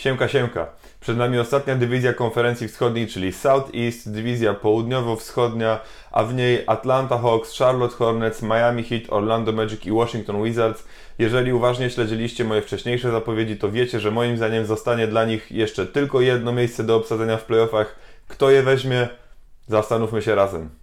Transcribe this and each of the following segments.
Siemka, siemka. Przed nami ostatnia dywizja konferencji wschodniej, czyli Southeast, dywizja południowo-wschodnia, a w niej Atlanta Hawks, Charlotte Hornets, Miami Heat, Orlando Magic i Washington Wizards. Jeżeli uważnie śledziliście moje wcześniejsze zapowiedzi, to wiecie, że moim zdaniem zostanie dla nich jeszcze tylko jedno miejsce do obsadzenia w playoffach. Kto je weźmie? Zastanówmy się razem.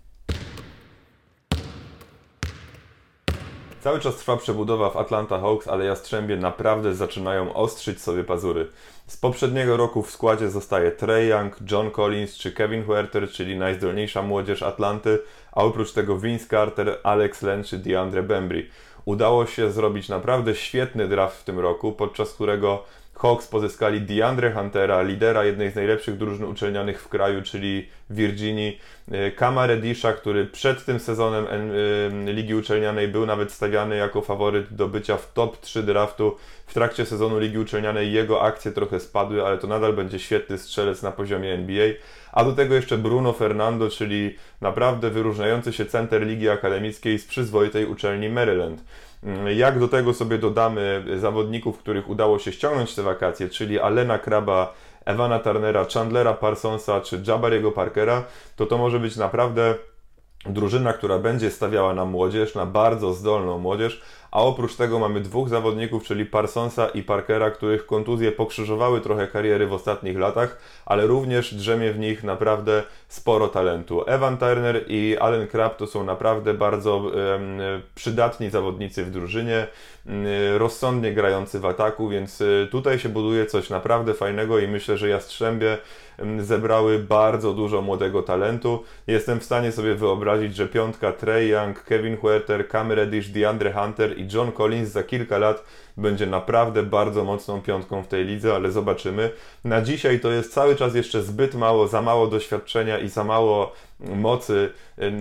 Cały czas trwa przebudowa w Atlanta Hawks, ale Jastrzębie naprawdę zaczynają ostrzyć sobie pazury. Z poprzedniego roku w składzie zostaje Trey Young, John Collins czy Kevin Huerter, czyli najzdolniejsza młodzież Atlanty, a oprócz tego Vince Carter, Alex Len czy DeAndre Bembry. Udało się zrobić naprawdę świetny draft w tym roku, podczas którego Hawks pozyskali DeAndre Huntera, lidera jednej z najlepszych drużyn uczelnianych w kraju, czyli Virginii, Kama Redisha, który przed tym sezonem Ligi Uczelnianej był nawet stawiany jako faworyt do bycia w top 3 draftu. W trakcie sezonu Ligi Uczelnianej jego akcje trochę spadły, ale to nadal będzie świetny strzelec na poziomie NBA. A do tego jeszcze Bruno Fernando, czyli naprawdę wyróżniający się center Ligi Akademickiej z przyzwoitej uczelni Maryland. Jak do tego sobie dodamy zawodników, których udało się ściągnąć te wakacje, czyli Alena Kraba, Evana Turnera, Chandlera Parsonsa czy Jabariego Parkera, to to może być naprawdę drużyna, która będzie stawiała na młodzież, na bardzo zdolną młodzież, a oprócz tego mamy dwóch zawodników, czyli Parsonsa i Parkera, których kontuzje pokrzyżowały trochę kariery w ostatnich latach, ale również drzemie w nich naprawdę sporo talentu. Evan Turner i Allen Crab to są naprawdę bardzo przydatni zawodnicy w drużynie, um, rozsądnie grający w ataku, więc um, tutaj się buduje coś naprawdę fajnego i myślę, że Jastrzębie zebrały bardzo dużo młodego talentu. Jestem w stanie sobie wyobrazić, że piątka Trey Young, Kevin Huerter, Cam Reddish, DeAndre Hunter i John Collins za kilka lat będzie naprawdę bardzo mocną piątką w tej lidze, ale zobaczymy. Na dzisiaj to jest cały czas jeszcze zbyt mało, za mało doświadczenia i za mało mocy,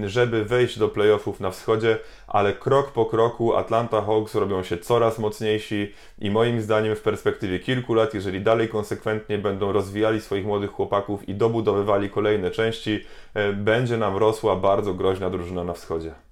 żeby wejść do playoffów na wschodzie, ale krok po kroku Atlanta Hawks robią się coraz mocniejsi i moim zdaniem w perspektywie kilku lat, jeżeli dalej konsekwentnie będą rozwijali swoich młodych chłopaków i dobudowywali kolejne części, będzie nam rosła bardzo groźna drużyna na wschodzie.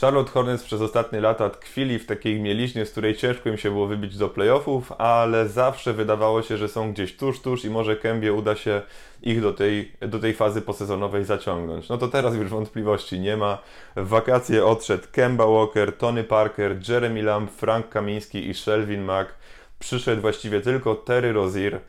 Charlotte Hornets przez ostatnie lata tkwili w takiej mieliźnie, z której ciężko im się było wybić do playoffów, ale zawsze wydawało się, że są gdzieś tuż, tuż i może Kębie uda się ich do tej, do tej fazy posezonowej zaciągnąć. No to teraz już wątpliwości nie ma. W wakacje odszedł Kemba Walker, Tony Parker, Jeremy Lamb, Frank Kamiński i Shelvin Mack. Przyszedł właściwie tylko Terry Rozier,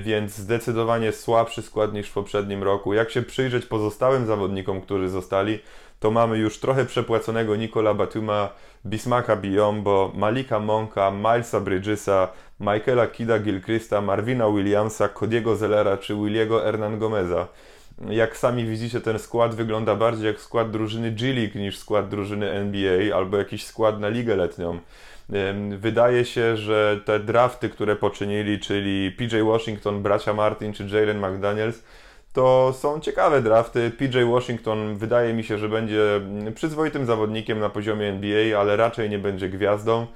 więc zdecydowanie słabszy skład niż w poprzednim roku. Jak się przyjrzeć pozostałym zawodnikom, którzy zostali, to mamy już trochę przepłaconego Nicola Batuma, Bismaka Biombo, Malika Monka, Milesa Bridgesa, Michaela Kida Gilchrista, Marvina Williamsa, Cody'ego Zellera czy Williego Hernan Gomeza. Jak sami widzicie, ten skład wygląda bardziej jak skład drużyny G-League niż skład drużyny NBA albo jakiś skład na ligę letnią. Wydaje się, że te drafty, które poczynili, czyli PJ Washington, bracia Martin czy Jalen McDaniels, to są ciekawe drafty. PJ Washington wydaje mi się, że będzie przyzwoitym zawodnikiem na poziomie NBA, ale raczej nie będzie gwiazdą,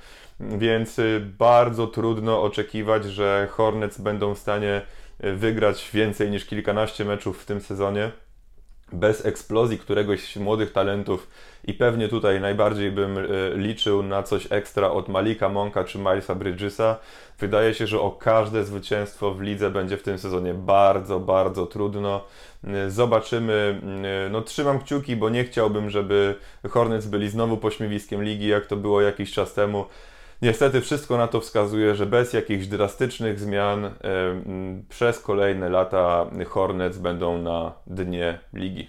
więc y, bardzo trudno oczekiwać, że Hornets będą w stanie y, wygrać więcej niż kilkanaście meczów w tym sezonie bez eksplozji któregoś z młodych talentów i pewnie tutaj najbardziej bym e, liczył na coś ekstra od Malika Monka czy Milesa Bridgesa. Wydaje się, że o każde zwycięstwo w lidze będzie w tym sezonie bardzo, bardzo trudno. E, zobaczymy. E, no trzymam kciuki, bo nie chciałbym, żeby Hornets byli znowu pośmiewiskiem ligi, jak to było jakiś czas temu. Niestety wszystko na to wskazuje, że bez jakichś drastycznych zmian przez kolejne lata Hornets będą na dnie ligi.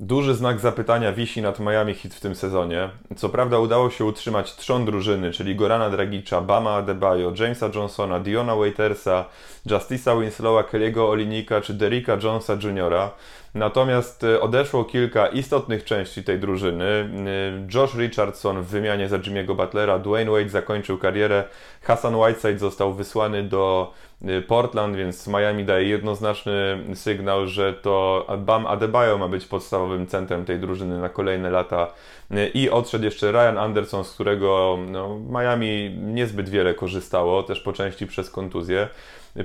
Duży znak zapytania wisi nad Miami Heat w tym sezonie. Co prawda udało się utrzymać trzon drużyny, czyli Gorana Dragicza, Bama Adebayo, Jamesa Johnsona, Diona Waitersa, Justisa Winslowa, Kelly'ego Olinika czy Derricka Jonesa Jr., Natomiast e, odeszło kilka istotnych części tej drużyny. E, Josh Richardson w wymianie za Jimmy'ego Butlera, Dwayne Wade zakończył karierę, Hassan Whiteside został wysłany do e, Portland, więc Miami daje jednoznaczny sygnał, że to Bam Adebayo ma być podstawowym centrem tej drużyny na kolejne lata. I odszedł jeszcze Ryan Anderson, z którego no, Miami niezbyt wiele korzystało, też po części przez kontuzję.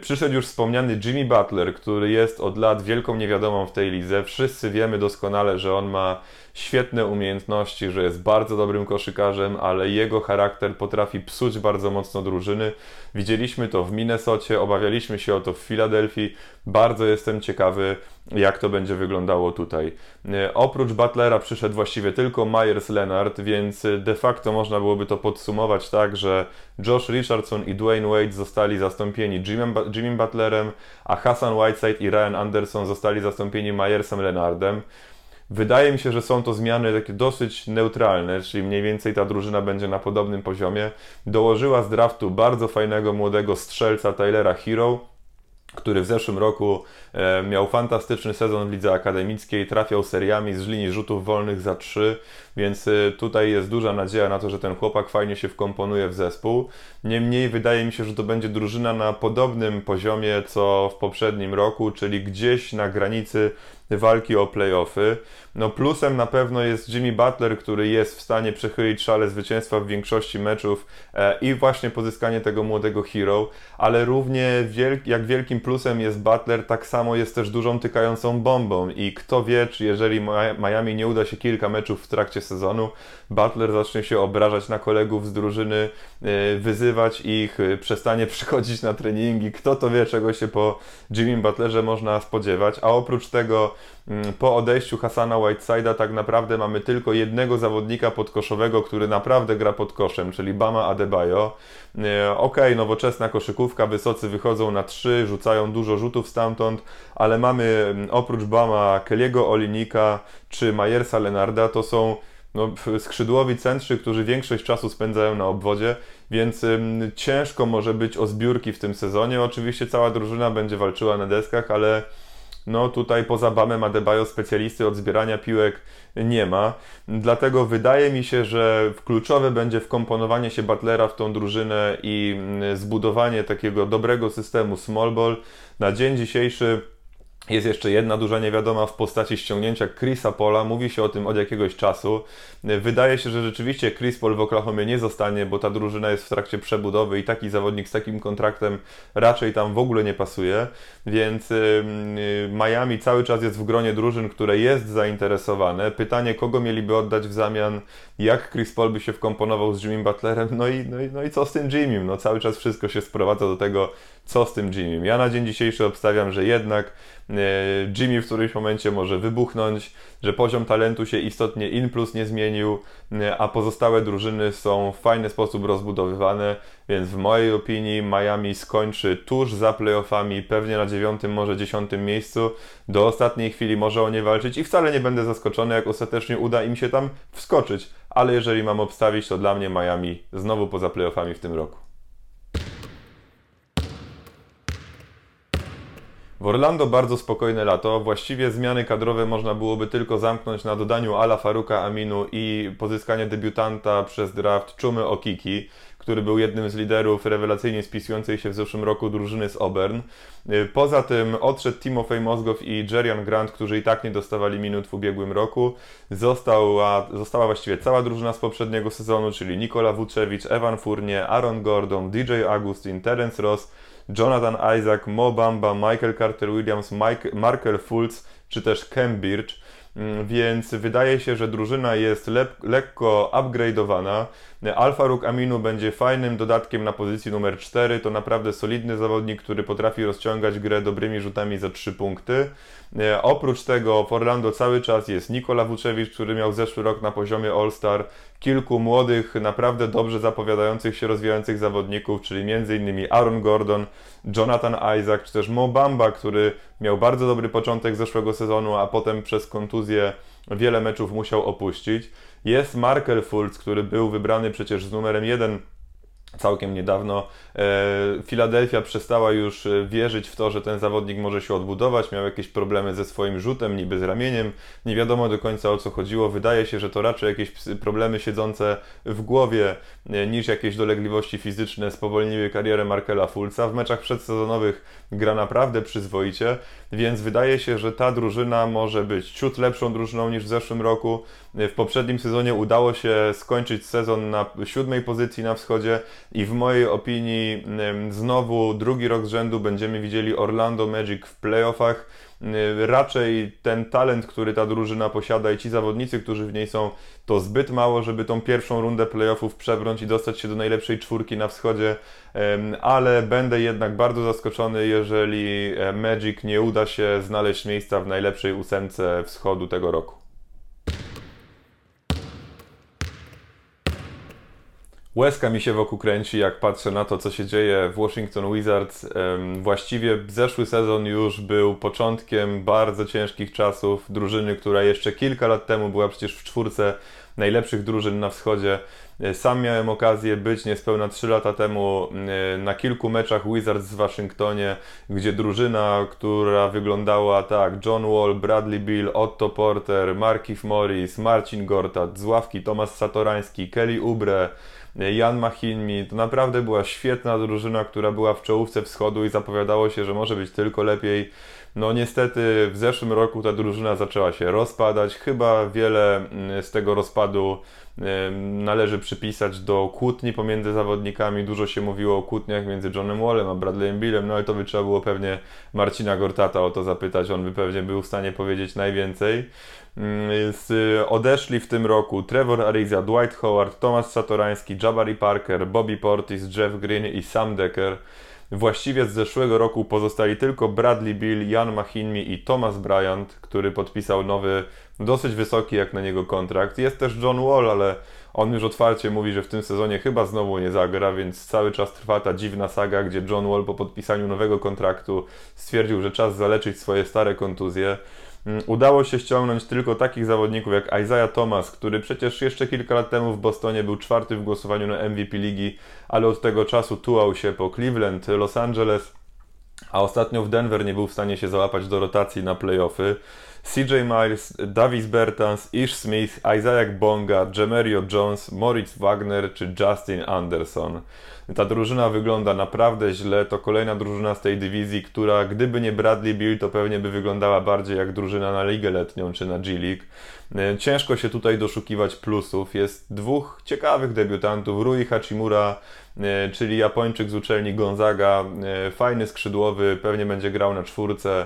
Przyszedł już wspomniany Jimmy Butler, który jest od lat wielką niewiadomą w tej lidze. Wszyscy wiemy doskonale, że on ma świetne umiejętności, że jest bardzo dobrym koszykarzem, ale jego charakter potrafi psuć bardzo mocno drużyny. Widzieliśmy to w Minnesocie, obawialiśmy się o to w Filadelfii. Bardzo jestem ciekawy, jak to będzie wyglądało tutaj. E, oprócz Butlera przyszedł właściwie tylko Myers Leonard, więc de facto można byłoby to podsumować tak, że Josh Richardson i Dwayne Wade zostali zastąpieni Jimmy, Jimmy Butlerem, a Hassan Whiteside i Ryan Anderson zostali zastąpieni Myersem Leonardem. Wydaje mi się, że są to zmiany takie dosyć neutralne, czyli mniej więcej ta drużyna będzie na podobnym poziomie. Dołożyła z draftu bardzo fajnego młodego strzelca Tylera Hero, który w zeszłym roku e, miał fantastyczny sezon w lidze akademickiej, trafiał seriami z linii rzutów wolnych za 3, więc e, tutaj jest duża nadzieja na to, że ten chłopak fajnie się wkomponuje w zespół. Niemniej wydaje mi się, że to będzie drużyna na podobnym poziomie co w poprzednim roku, czyli gdzieś na granicy walki o playoffy. No plusem na pewno jest Jimmy Butler, który jest w stanie przechylić szale zwycięstwa w większości meczów e, i właśnie pozyskanie tego młodego hero, ale równie jak wielkim plusem jest Butler, tak samo jest też dużą tykającą bombą. I kto wie, czy jeżeli Miami nie uda się kilka meczów w trakcie sezonu, Butler zacznie się obrażać na kolegów z drużyny, e, wyzywać ich, e, przestanie przychodzić na treningi, kto to wie, czego się po Jimmy Butlerze można spodziewać, a oprócz tego po odejściu Hasana Whiteside'a tak naprawdę mamy tylko jednego zawodnika podkoszowego, który naprawdę gra pod koszem, czyli Bama Adebayo. E, ok, nowoczesna koszykówka, wysocy wychodzą na trzy, rzucają dużo rzutów stamtąd, ale mamy mm, oprócz Bama Kelly'ego Olinika czy Majersa Lenarda, to są no, skrzydłowi centrzy, którzy większość czasu spędzają na obwodzie, więc ym, ciężko może być o zbiórki w tym sezonie. Oczywiście cała drużyna będzie walczyła na deskach, ale no tutaj poza Bamem Adebayo specjalisty od zbierania piłek nie ma. Dlatego wydaje mi się, że kluczowe będzie wkomponowanie się Butlera w tą drużynę i mm, zbudowanie takiego dobrego systemu small ball. Na dzień dzisiejszy jest jeszcze jedna duża niewiadoma w postaci ściągnięcia Chrisa Pola. Mówi się o tym od jakiegoś czasu. Wydaje się, że rzeczywiście Chris Paul w Oklahomie nie zostanie, bo ta drużyna jest w trakcie przebudowy i taki zawodnik z takim kontraktem raczej tam w ogóle nie pasuje. Więc Miami cały czas jest w gronie drużyn, które jest zainteresowane. Pytanie, kogo mieliby oddać w zamian, jak Chris Paul by się wkomponował z Jimmy Butlerem, no i, no i, no i co z tym Jimmym? No cały czas wszystko się sprowadza do tego, co z tym Jimmym. Ja na dzień dzisiejszy obstawiam, że jednak Jimmy w którymś momencie może wybuchnąć, że poziom talentu się istotnie in plus nie zmienił, e, a pozostałe drużyny są w fajny sposób rozbudowywane, więc w mojej opinii Miami skończy tuż za playoffami, pewnie na dziewiątym, może dziesiątym miejscu. Do ostatniej chwili może o nie walczyć i wcale nie będę zaskoczony, jak ostatecznie uda im się tam wskoczyć, ale jeżeli mam obstawić, to dla mnie Miami znowu poza playoffami w tym roku. W Orlando bardzo spokojne lato. Właściwie zmiany kadrowe można byłoby tylko zamknąć na dodaniu Ala Faruka Aminu i pozyskanie debiutanta przez draft Czumy Okiki, który był jednym z liderów rewelacyjnie spisującej się w zeszłym roku drużyny z Auburn. Poza tym odszedł Timofey Mozgow i Jerian Grant, którzy i tak nie dostawali minut w ubiegłym roku. Została, została właściwie cała drużyna z poprzedniego sezonu, czyli Nikola Vucevic, Evan Fournier, Aaron Gordon, DJ Augustin, Terence Ross, Jonathan Isaac, Mo Bamba, Michael Carter-Williams, Mike, Markel Fultz czy też Kem Birch. Mm, więc wydaje się, że drużyna jest le lekko upgrade'owana. Alfa Ruk Aminu będzie fajnym dodatkiem na pozycji numer 4. To naprawdę solidny zawodnik, który potrafi rozciągać grę dobrymi rzutami za 3 punkty. E, oprócz tego w Orlando cały czas jest Nikola Vucevic, który miał zeszły rok na poziomie All-Star. Kilku młodych, naprawdę dobrze zapowiadających się, rozwijających zawodników, czyli m.in. Aaron Gordon, Jonathan Isaac, czy też Mo Bamba, który miał bardzo dobry początek zeszłego sezonu, a potem przez kontuzję wiele meczów musiał opuścić. Jest Markel Fultz, który był wybrany przecież z numerem 1 całkiem niedawno. Filadelfia przestała już e, wierzyć w to, że ten zawodnik może się odbudować, miał jakieś problemy ze swoim rzutem, niby z ramieniem. Nie wiadomo do końca o co chodziło. Wydaje się, że to raczej jakieś problemy siedzące w głowie e, niż jakieś dolegliwości fizyczne spowolniły karierę Markela Fulca. W meczach przedsezonowych gra naprawdę przyzwoicie, więc wydaje się, że ta drużyna może być ciut lepszą drużyną niż w zeszłym roku. W poprzednim sezonie udało się skończyć sezon na siódmej pozycji na wschodzie, i w mojej opinii znowu drugi rok z rzędu będziemy widzieli Orlando Magic w playoffach. Raczej ten talent, który ta drużyna posiada i ci zawodnicy, którzy w niej są, to zbyt mało, żeby tą pierwszą rundę playoffów przebrnąć i dostać się do najlepszej czwórki na wschodzie, ale będę jednak bardzo zaskoczony, jeżeli e, Magic nie uda się znaleźć miejsca w najlepszej ósemce wschodu tego roku. Łezka mi się wokół kręci, jak patrzę na to, co się dzieje w Washington Wizards. Właściwie zeszły sezon już był początkiem bardzo ciężkich czasów drużyny, która jeszcze kilka lat temu była przecież w czwórce najlepszych drużyn na wschodzie. E, sam miałem okazję być niespełna 3 lata temu e, na kilku meczach Wizards w Waszyngtonie, gdzie drużyna, która wyglądała tak, John Wall, Bradley Bill, Otto Porter, Markif Morris, Marcin Gortat, z ławki Tomasz Satorański, Kelly Ubre, Jan Machinmi. To naprawdę była świetna drużyna, która była w czołówce wschodu i zapowiadało się, że może być tylko lepiej. No niestety w zeszłym roku ta drużyna zaczęła się rozpadać. Chyba wiele mm, z tego rozpadu należy przypisać do kłótni pomiędzy zawodnikami. Dużo się mówiło o kłótniach między Johnem Wallem a Bradleyem Billem, no ale to by trzeba było pewnie Marcina Gortata o to zapytać. On by pewnie był w stanie powiedzieć najwięcej. Mm, odeszli w tym roku Trevor Ariza, Dwight Howard, Thomas Satorański, Jabari Parker, Bobby Portis, Jeff Green i Sam Decker. Właściwie z zeszłego roku pozostali tylko Bradley Bill, Jan Machinmi i Thomas Bryant, który podpisał nowy, dosyć wysoki jak na niego kontrakt. Jest też John Wall, ale on już otwarcie mówi, że w tym sezonie chyba znowu nie zagra, więc cały czas trwa ta dziwna saga, gdzie John Wall po podpisaniu nowego kontraktu stwierdził, że czas zaleczyć swoje stare kontuzje. Mm, udało się ściągnąć tylko takich zawodników jak Isaiah Thomas, który przecież jeszcze kilka lat temu w Bostonie był czwarty w głosowaniu na MVP ligi, ale od tego czasu tułał się po Cleveland, Los Angeles, a ostatnio w Denver nie był w stanie się załapać do rotacji na playoffy. CJ Miles, Davis Bertans, Ish Smith, Isaac Bonga, Jemerio Jones, Moritz Wagner czy Justin Anderson. Ta drużyna wygląda naprawdę źle. To kolejna drużyna z tej dywizji, która gdyby nie Bradley Bill, to pewnie by wyglądała bardziej jak drużyna na ligę letnią czy na G League. E, ciężko się tutaj doszukiwać plusów. Jest dwóch ciekawych debiutantów. Rui Hachimura, czyli Japończyk z uczelni Gonzaga. E, fajny skrzydłowy, pewnie będzie grał na czwórce.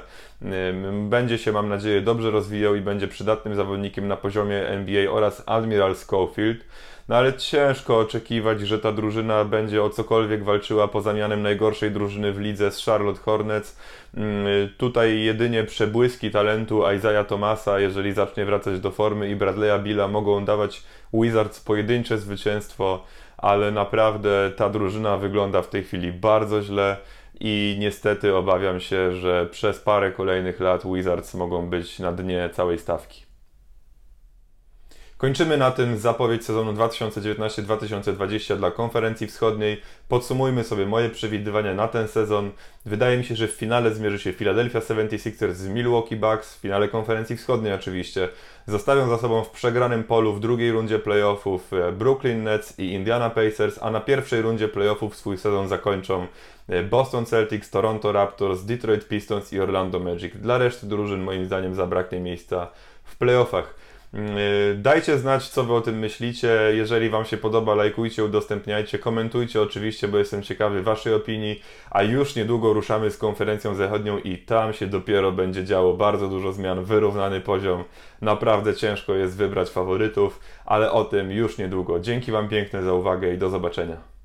Będzie się, mam nadzieję, dobrze rozwijał i będzie przydatnym zawodnikiem na poziomie NBA oraz Admiral Schofield. No ale ciężko oczekiwać, że ta drużyna będzie o cokolwiek walczyła poza mianem najgorszej drużyny w lidze z Charlotte Hornets. Mm, tutaj jedynie przebłyski talentu Isaiah Thomasa, jeżeli zacznie wracać do formy i Bradley'a Billa mogą dawać Wizards pojedyncze zwycięstwo, ale naprawdę ta drużyna wygląda w tej chwili bardzo źle i niestety obawiam się, że przez parę kolejnych lat Wizards mogą być na dnie całej stawki. Kończymy na tym zapowiedź sezonu 2019-2020 dla konferencji wschodniej. Podsumujmy sobie moje przewidywania na ten sezon. Wydaje mi się, że w finale zmierzy się Philadelphia 76ers z Milwaukee Bucks, w finale konferencji wschodniej oczywiście. Zostawią za sobą w przegranym polu w drugiej rundzie playoffów e, Brooklyn Nets i Indiana Pacers, a na pierwszej rundzie playoffów swój sezon zakończą e, Boston Celtics, Toronto Raptors, Detroit Pistons i Orlando Magic. Dla reszty drużyn moim zdaniem zabraknie miejsca w playoffach. Mm, y, dajcie znać, co Wy o tym myślicie. Jeżeli Wam się podoba, lajkujcie, udostępniajcie, komentujcie oczywiście, bo jestem ciekawy Waszej opinii. A już niedługo ruszamy z konferencją zachodnią i tam się dopiero będzie działo bardzo dużo zmian, wyrównany poziom. Naprawdę ciężko jest wybrać faworytów, ale o tym już niedługo. Dzięki Wam piękne za uwagę i do zobaczenia.